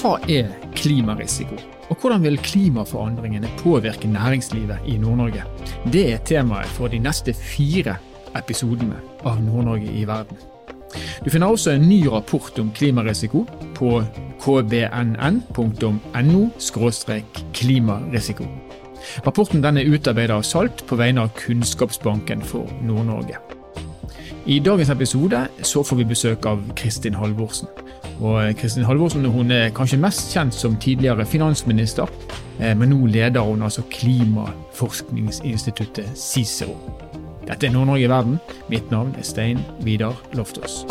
hva er klimarisiko? Og hvordan vil klimaforandringene påvirke næringslivet i Nord-Norge? Det er temaet for de neste fire episodene av Nord-Norge i verden. Du finner også en ny rapport om klimarisiko på kbnn.no klimarisiko. Rapporten er utarbeidet av SALT på vegne av Kunnskapsbanken for Nord-Norge. I dagens episode så får vi besøk av Kristin Halvorsen. Og Kristin Halvorsen hun er kanskje mest kjent som tidligere finansminister, eh, men nå leder hun altså Klimaforskningsinstituttet CICERO. Dette er Nord-Norge i verden. Mitt navn er Stein Vidar Loftaas.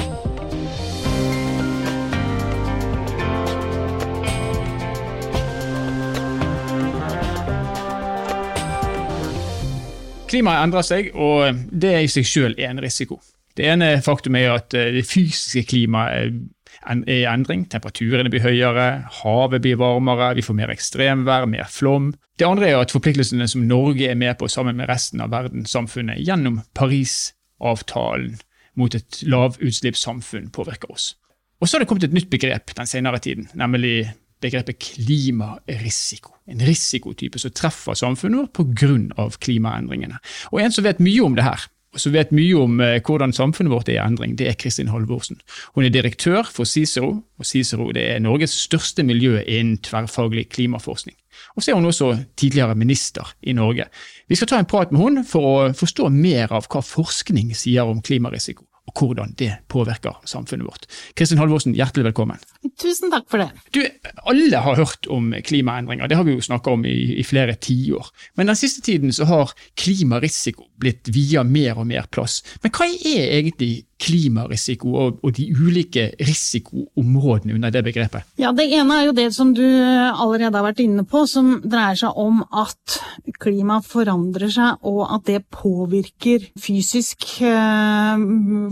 Klimaet endrer seg, og det i seg er en risiko. Det ene faktum er at eh, det fysiske klimaet er i endring. Temperaturene blir høyere, havet blir varmere, vi får mer ekstremvær, mer flom. Det andre er at forpliktelsene som Norge er med på sammen med resten av verdenssamfunnet gjennom Parisavtalen mot et lavutslippssamfunn påvirker oss. Og så har det kommet et nytt begrep den senere tiden, nemlig begrepet klimarisiko. En risikotype som treffer samfunnet vårt pga. klimaendringene. Og En som vet mye om det her, som vet mye om eh, hvordan samfunnet vårt er i endring, det er Kristin Halvorsen. Hun er direktør for Cicero, og Cicero er Norges største miljø innen tverrfaglig klimaforskning. Og så er hun også tidligere minister i Norge. Vi skal ta en prat med hun for å forstå mer av hva forskning sier om klimarisiko og hvordan det påvirker samfunnet vårt. Kristin Halvorsen, hjertelig velkommen. Tusen takk for det. Du, Alle har hørt om klimaendringer, det har vi jo snakka om i, i flere tiår. Men den siste tiden så har klimarisiko blitt via mer og mer plass. Men hva er egentlig klimarisiko og, og, de ulike risikoområdene under det begrepet? Ja, Det ene er jo det som du allerede har vært inne på, som dreier seg om at klimaet forandrer seg, og at det påvirker fysisk eh,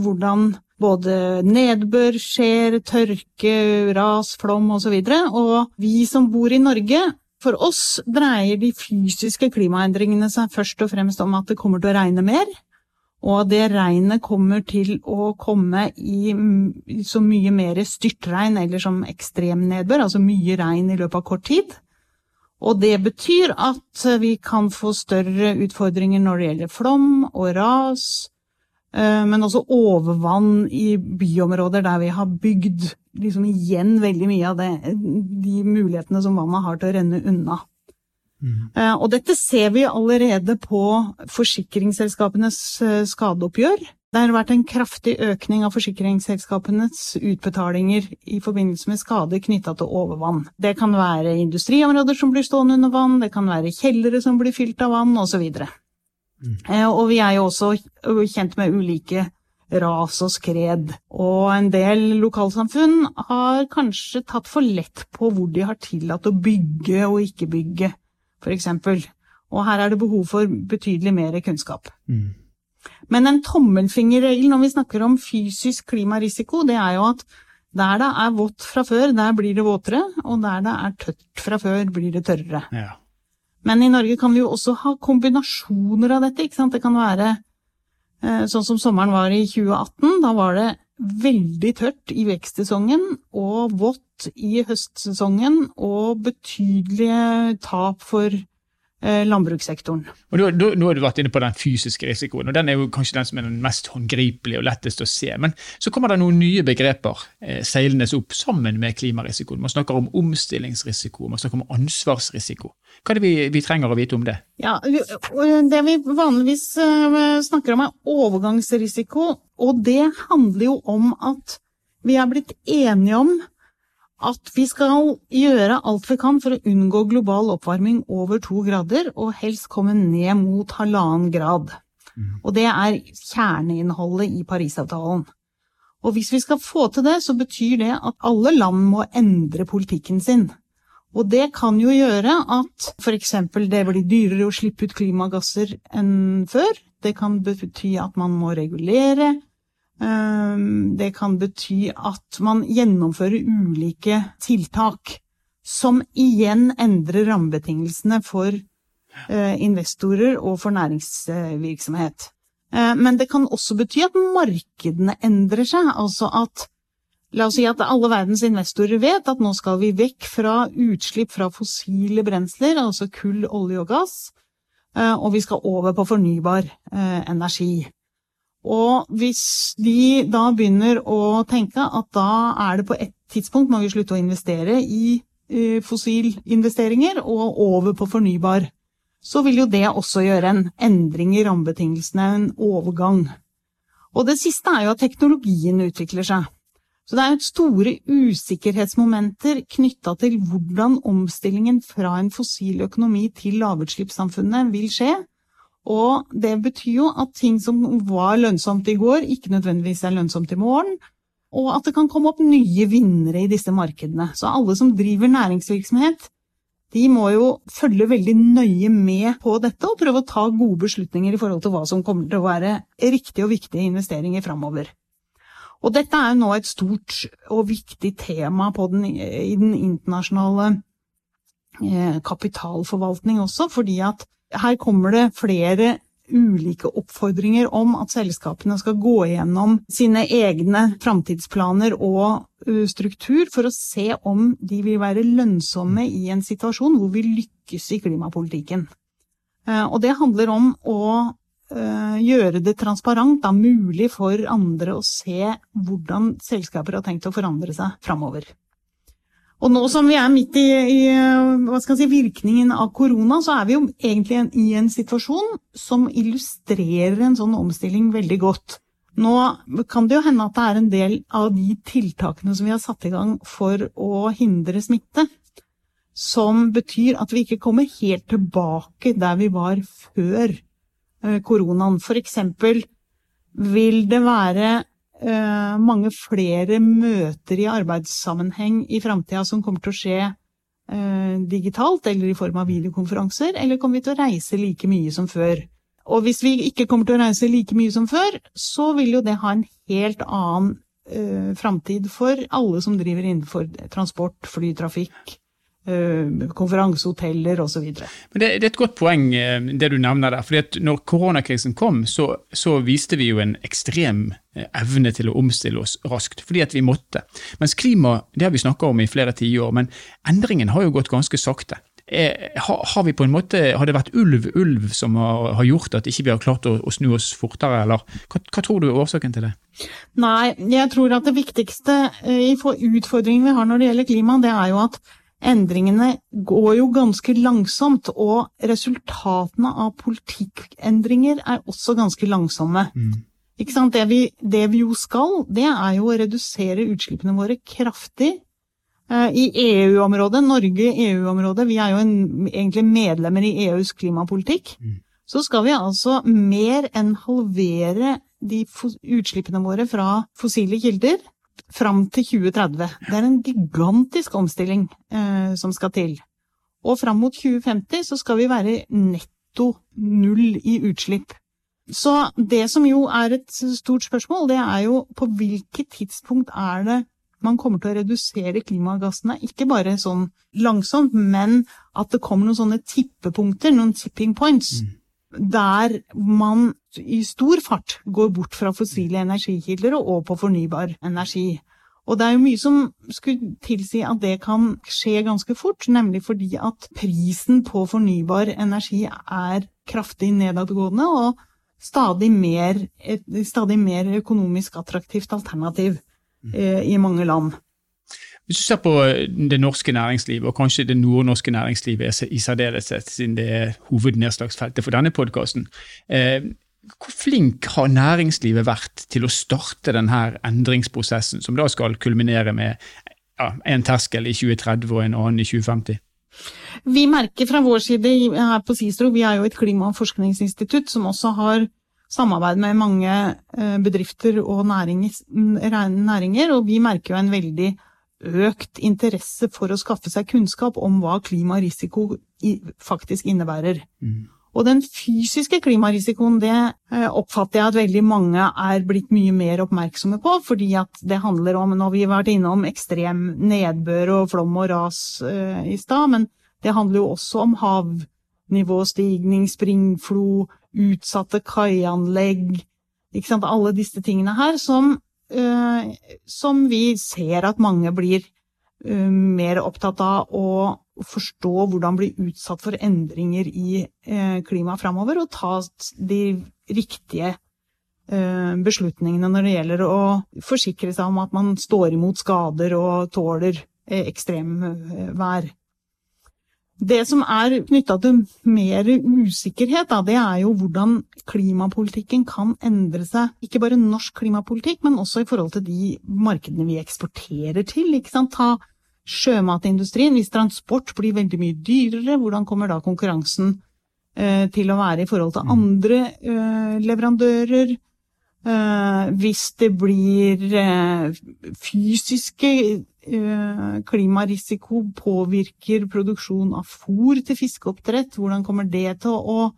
hvordan både nedbør skjer, tørke, ras, flom osv. Og, så og vi som bor i Norge, for oss dreier de fysiske klimaendringene seg først og fremst om at det kommer til å regne mer. Og det regnet kommer til å komme i så mye mer styrtregn, eller som ekstremnedbør, altså mye regn i løpet av kort tid. Og det betyr at vi kan få større utfordringer når det gjelder flom og ras, eh, men også overvann i byområder der vi har bygd liksom igjen veldig mye av det, de mulighetene som vannet har til å renne unna. Mm. Eh, og dette ser vi allerede på forsikringsselskapenes eh, skadeoppgjør. Det har vært en kraftig økning av forsikringsselskapenes utbetalinger i forbindelse med skader knytta til overvann. Det kan være industriområder som blir stående under vann, det kan være kjellere som blir fylt av vann, osv. Mm. Eh, og vi er jo også kjent med ulike ras og skred. Og en del lokalsamfunn har kanskje tatt for lett på hvor de har tillatt å bygge og ikke bygge f.eks. Og her er det behov for betydelig mer kunnskap. Mm. Men en tommelfingerregel når vi snakker om fysisk klimarisiko, det er jo at der det er vått fra før, der blir det våtere, og der det er tørt fra før, blir det tørrere. Ja. Men i Norge kan vi jo også ha kombinasjoner av dette. ikke sant? Det kan være eh, sånn som sommeren var i 2018. Da var det veldig tørt i vekstsesongen og vått i høstsesongen og betydelige tap for eh, landbrukssektoren. Og nå, nå, Nå har du vært inne på den fysiske risikoen, og den er jo kanskje den som er den mest håndgripelige og lettest å se. Men så kommer det noen nye begreper eh, seilende opp sammen med klimarisikoen. Man snakker om omstillingsrisiko, man snakker om ansvarsrisiko. Hva er det vi, vi trenger å vite om det? Ja, Det vi vanligvis uh, snakker om er overgangsrisiko, og det handler jo om at vi er blitt enige om at vi skal gjøre alt vi kan for å unngå global oppvarming over to grader, og helst komme ned mot halvannen grad. Mm. Og det er kjerneinnholdet i Parisavtalen. Og hvis vi skal få til det, så betyr det at alle land må endre politikken sin. Og det kan jo gjøre at f.eks. det blir dyrere å slippe ut klimagasser enn før. Det kan bety at man må regulere. Ehm, det kan bety at man gjennomfører ulike tiltak som igjen endrer rammebetingelsene for eh, investorer og for næringsvirksomhet. Eh, men det kan også bety at markedene endrer seg, altså at La oss si at alle verdens investorer vet at nå skal vi vekk fra utslipp fra fossile brensler, altså kull, olje og gass, eh, og vi skal over på fornybar energi. Og hvis de da begynner å tenke at da er det på et tidspunkt må vi slutte å investere i eh, fossilinvesteringer og over på fornybar, så vil jo det også gjøre en endring i rammebetingelsene, en overgang. Og det siste er jo at teknologien utvikler seg. Så det er jo store usikkerhetsmomenter knytta til hvordan omstillingen fra en fossil økonomi til lavutslippssamfunnet vil skje. Og det betyr jo at ting som var lønnsomt i går, ikke nødvendigvis er lønnsomt i morgen. Og at det kan komme opp nye vinnere i disse markedene. Så alle som driver næringsvirksomhet, de må jo følge veldig nøye med på dette og prøve å ta gode beslutninger i forhold til hva som kommer til å være riktige og viktige investeringer framover. Og dette er jo nå et stort og viktig tema den, i den internasjonale eh, kapitalforvaltning også, fordi at her kommer det flere ulike oppfordringer om at selskapene skal gå gjennom sine egne framtidsplaner og struktur for å se om de vil være lønnsomme i en situasjon hvor vi lykkes i klimapolitikken. Og det handler om å gjøre det transparent, da mulig for andre å se hvordan selskaper har tenkt å forandre seg framover. Og nå som vi er midt i, i si, virkningen av korona, så er vi jo egentlig i en situasjon som illustrerer en sånn omstilling veldig godt. Nå kan det jo hende at det er en del av de tiltakene som vi har satt i gang for å hindre smitte, som betyr at vi ikke kommer helt tilbake der vi var før Eh, koronaen. For eksempel vil det være mange flere møter i arbeidssammenheng i framtida som kommer til å skje eh, digitalt eller i form av videokonferanser, eller kommer vi til å reise like mye som før? Og hvis vi ikke kommer til å reise like mye som før, så vil jo det ha en helt annen uh, framtid for alle som driver innenfor transport, flytrafikk, Eh, konferansehoteller osv. Men det, det, er et godt poeng eh, det du nevner der. fordi at når koronakrisen kom, så, så, viste vi jo en ekstrem eh, evne til å omstille oss raskt, fordi at vi måtte. Mens klima det har vi snakka om i flere tiår, men endringen har jo gått ganske sakte. har, har, vi på en måte, har det vært ulv ulv som har, har gjort at ikke vi har klart å, å, snu oss fortere, eller hva, hva, tror du er årsaken til det? Nei, jeg tror at det viktigste i utfordringen vi har når det gjelder klima, det er jo at Endringene går jo ganske langsomt, og resultatene av politikkendringer er også ganske langsomme. Mm. Det vi, det, vi, jo skal, det er jo å redusere utslippene våre kraftig. Eh, I EU-området, Norge EU-området, vi er jo en, egentlig medlemmer i EUs klimapolitikk, mm. så skal vi altså mer enn halvere de utslippene våre fra fossile kilder fram til 2030. Det er en gigantisk omstilling eh, som skal til. Og fram mot 2050 så skal vi være netto null i utslipp. Så det som jo er et stort spørsmål, det er jo på hvilket tidspunkt er det man kommer til å redusere klimagassene, ikke bare sånn langsomt, men at det kommer noen sånne tippepunkter, noen tipping points. Mm der man i stor fart går bort fra fossile energikilder og over på fornybar energi. Og det er jo mye som skulle tilsi at det kan skje ganske fort, nemlig fordi at prisen på fornybar energi er kraftig nedadgående og stadig mer, et stadig mer økonomisk attraktivt alternativ eh, i mange land. Hvis du ser på eh, det norske næringslivet, og kanskje det nordnorske næringslivet i særdeleshet, siden det er hovednedslagsfeltet for denne podkasten, eh, hvor flink har næringslivet vært til å starte denne endringsprosessen, som da skal kulminere med ja, en terskel i 2030 og en annen i 2050? Vi merker fra vår side her på Sistro, vi er jo et klima- og forskningsinstitutt som også har samarbeid med mange eh, bedrifter og næringer, og vi merker jo en veldig økt interesse for å skaffe seg kunnskap om hva klimarisiko faktisk innebærer. Mm. Og den fysiske klimarisikoen, det eh, oppfatter jeg at veldig mange er blitt mye mer oppmerksomme på, fordi at det handler om, vi har vært innom ekstrem nedbør og flom og ras uh, i stad, men det handler jo også om havnivåstigning, springflo, utsatte kaianlegg, ikke sant, alle disse tingene her som eh, som vi ser at mange blir eh, mer opptatt av å forstå hvordan bli utsatt for endringer i eh, klimaet framover, og ta de riktige eh, beslutningene når det gjelder å forsikre seg om at man står imot skader og tåler eh, ekstremvær. Det som er knytta til mer usikkerhet, da, det er jo hvordan klimapolitikken kan endre seg. Ikke bare norsk klimapolitikk, men også i forhold til de markedene vi eksporterer til. Ikke sant? Ta sjømatindustrien. Hvis transport blir veldig mye dyrere, hvordan kommer da konkurransen eh, til å være i forhold til andre eh, leverandører? Eh, hvis det blir eh, fysiske klimarisiko påvirker produksjon av fôr til fiskeoppdrett. Hvordan kommer det til å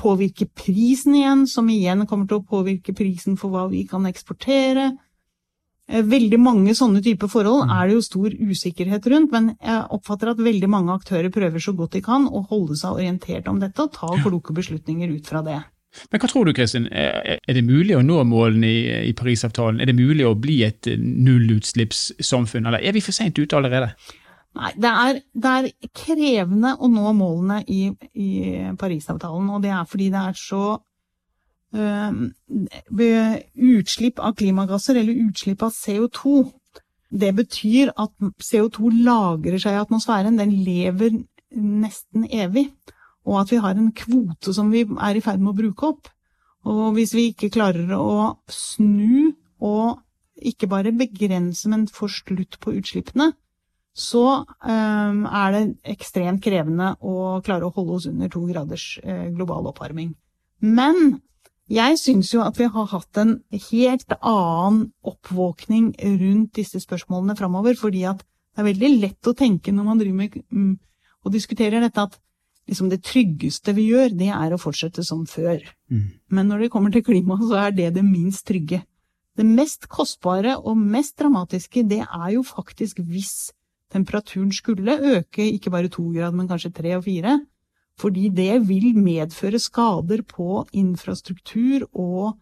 påvirke prisen igjen, som igjen kommer til å påvirke prisen for hva vi kan eksportere? Eh, veldig mange sånne typer forhold mm. er det jo stor usikkerhet rundt, men jeg oppfatter at veldig mange aktører prøver så godt de kan å holde seg orientert om dette og ta kloke beslutninger ut fra det. Men hva tror du, Kristin? Er det mulig å nå målene i, Parisavtalen? Er det mulig å bli et nullutslippssamfunn, eller er vi for seint ute allerede? Nei, det er, det er, krevende å nå målene i, i, Parisavtalen, og det er fordi det er så øh, Utslipp av klimagasser, eller utslipp av CO2, det betyr at CO2 lagrer seg i atmosfæren. Den lever nesten evig og at vi har en kvote som vi er i ferd med å bruke opp. Og hvis vi ikke klarer å snu og ikke bare begrense, men få slutt på utslippene, så um, er det ekstremt krevende å klare å holde oss under to graders uh, global oppvarming. Men jeg syns jo at vi har hatt en helt annen oppvåkning rundt disse spørsmålene framover, fordi at det er veldig lett å tenke når man driver med um, og diskuterer dette, at liksom det tryggeste vi gjør, det er å fortsette som før. Mm. Men når det kommer til klima, så er det det minst trygge. Det mest kostbare og mest dramatiske, det er jo faktisk hvis temperaturen skulle øke ikke bare to grader, men kanskje tre og fire. Fordi det vil medføre skader på infrastruktur og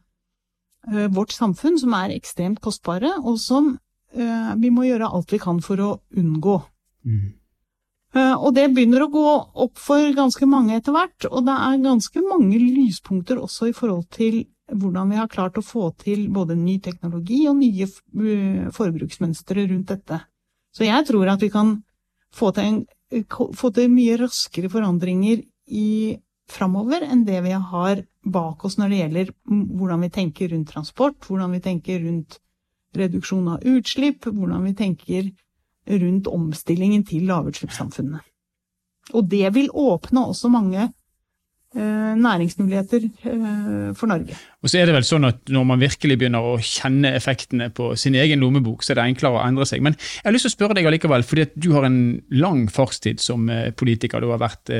ø, vårt samfunn som er ekstremt kostbare, og som ø, vi må gjøre alt vi kan for å unngå. Mm. Eh, og det begynner å gå opp for ganske mange etter hvert, og det er ganske mange lyspunkter også i forhold til hvordan vi har klart å få til både ny teknologi og nye eh, forbruksmønstre rundt dette. Så jeg tror at vi kan få til, en, få til mye raskere forandringer i framover enn det vi har bak oss når det gjelder hvordan vi tenker rundt transport, hvordan vi tenker rundt reduksjon av utslipp, hvordan vi tenker rundt omstillingen til lavutslippssamfunnene. Og det vil åpne også mange eh, næringsmuligheter eh, for Norge. Og så er det vel sånn at Når man virkelig begynner å kjenne effektene på sin egen lommebok, så er det enklere å endre seg. Men jeg har lyst til å spørre deg allikevel, fordi du har en lang fartstid som eh, politiker. Du har vært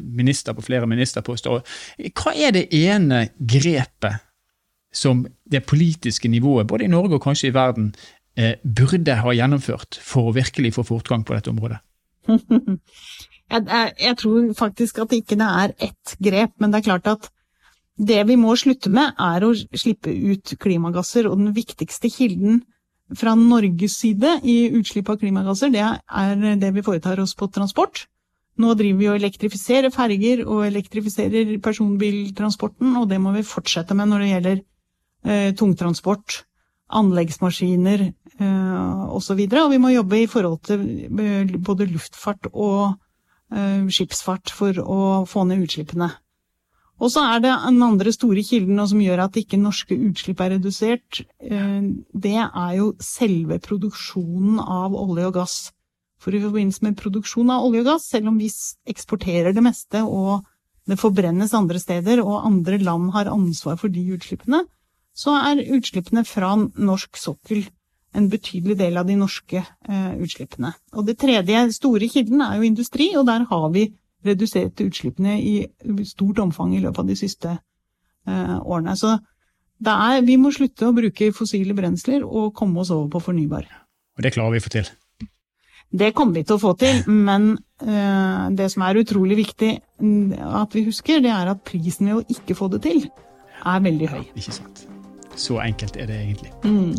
minister på flere ministerposter. Hva er det ene grepet som det politiske nivået, både i Norge og kanskje i verden, burde ha gjennomført for å virkelig få fortgang på dette området? jeg, tror faktisk at ikke det er ett grep, men det er klart at det vi må slutte med, er å slippe ut klimagasser. Og den viktigste kilden fra Norges side i utslipp av klimagasser, det er det vi foretar oss på transport. Nå driver vi og elektrifiserer ferger og elektrifiserer personbiltransporten, og det må vi fortsette med når det gjelder eh, tungtransport anleggsmaskiner eh, osv. Og, og vi må jobbe i forhold til eh, både luftfart og eh, skipsfart for å få ned utslippene. Og så er det den andre store kilden som gjør at ikke norske utslipp er redusert. Eh, det er jo selve produksjonen av olje og gass. For i forbindelse med produksjon av olje og gass, selv om vi eksporterer det meste og det forbrennes andre steder, og andre land har ansvar for de utslippene, så er utslippene fra norsk sokkel en betydelig del av de norske eh, utslippene. Og det tredje store kilden er jo industri, og der har vi redusert utslippene i stort omfang i løpet av de siste eh, årene. Så er, vi må slutte å bruke fossile brensler og komme oss over på fornybar. Og det klarer vi å få til? Det kommer vi til å få til, men eh, det som er utrolig viktig at vi husker, det er at prisen ved å ikke få det til, er veldig høy. Ja, Ikke sant. Så enkelt er det egentlig. Mm.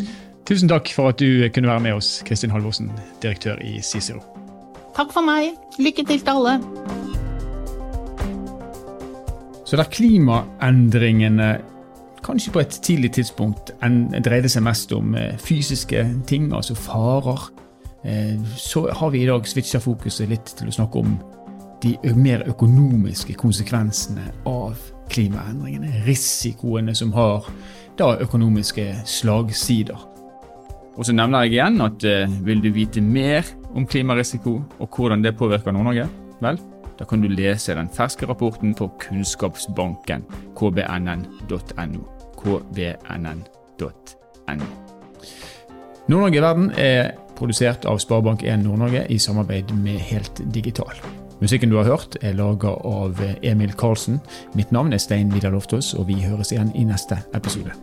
Tusen takk for at du kunne være med oss, Kristin Halvorsen, direktør i Cicero. Takk for meg. Lykke til til alle. Så der klimaendringene kanskje på et tidlig tidspunkt dreide seg mest om eh, fysiske ting, altså farer, eh, så har vi i dag switcha fokuset litt til å snakke om de mer økonomiske konsekvensene av klimaendringene. Risikoene som har da økonomiske slagsider. Og så nevner jeg igjen at eh, vil du vite mer om klimarisiko og hvordan det påvirker Nord-Norge, vel, da kan du lese den ferske rapporten på Kunnskapsbanken, kbnn.no. kbnn.no. Nord-Norge i verden er produsert av Sparebank1 Nord-Norge i samarbeid med Helt Digital. Musikken du har hørt, er laga av Emil Karlsen. Mitt navn er Stein Vidar Loftaas, og vi høres igjen i neste episode.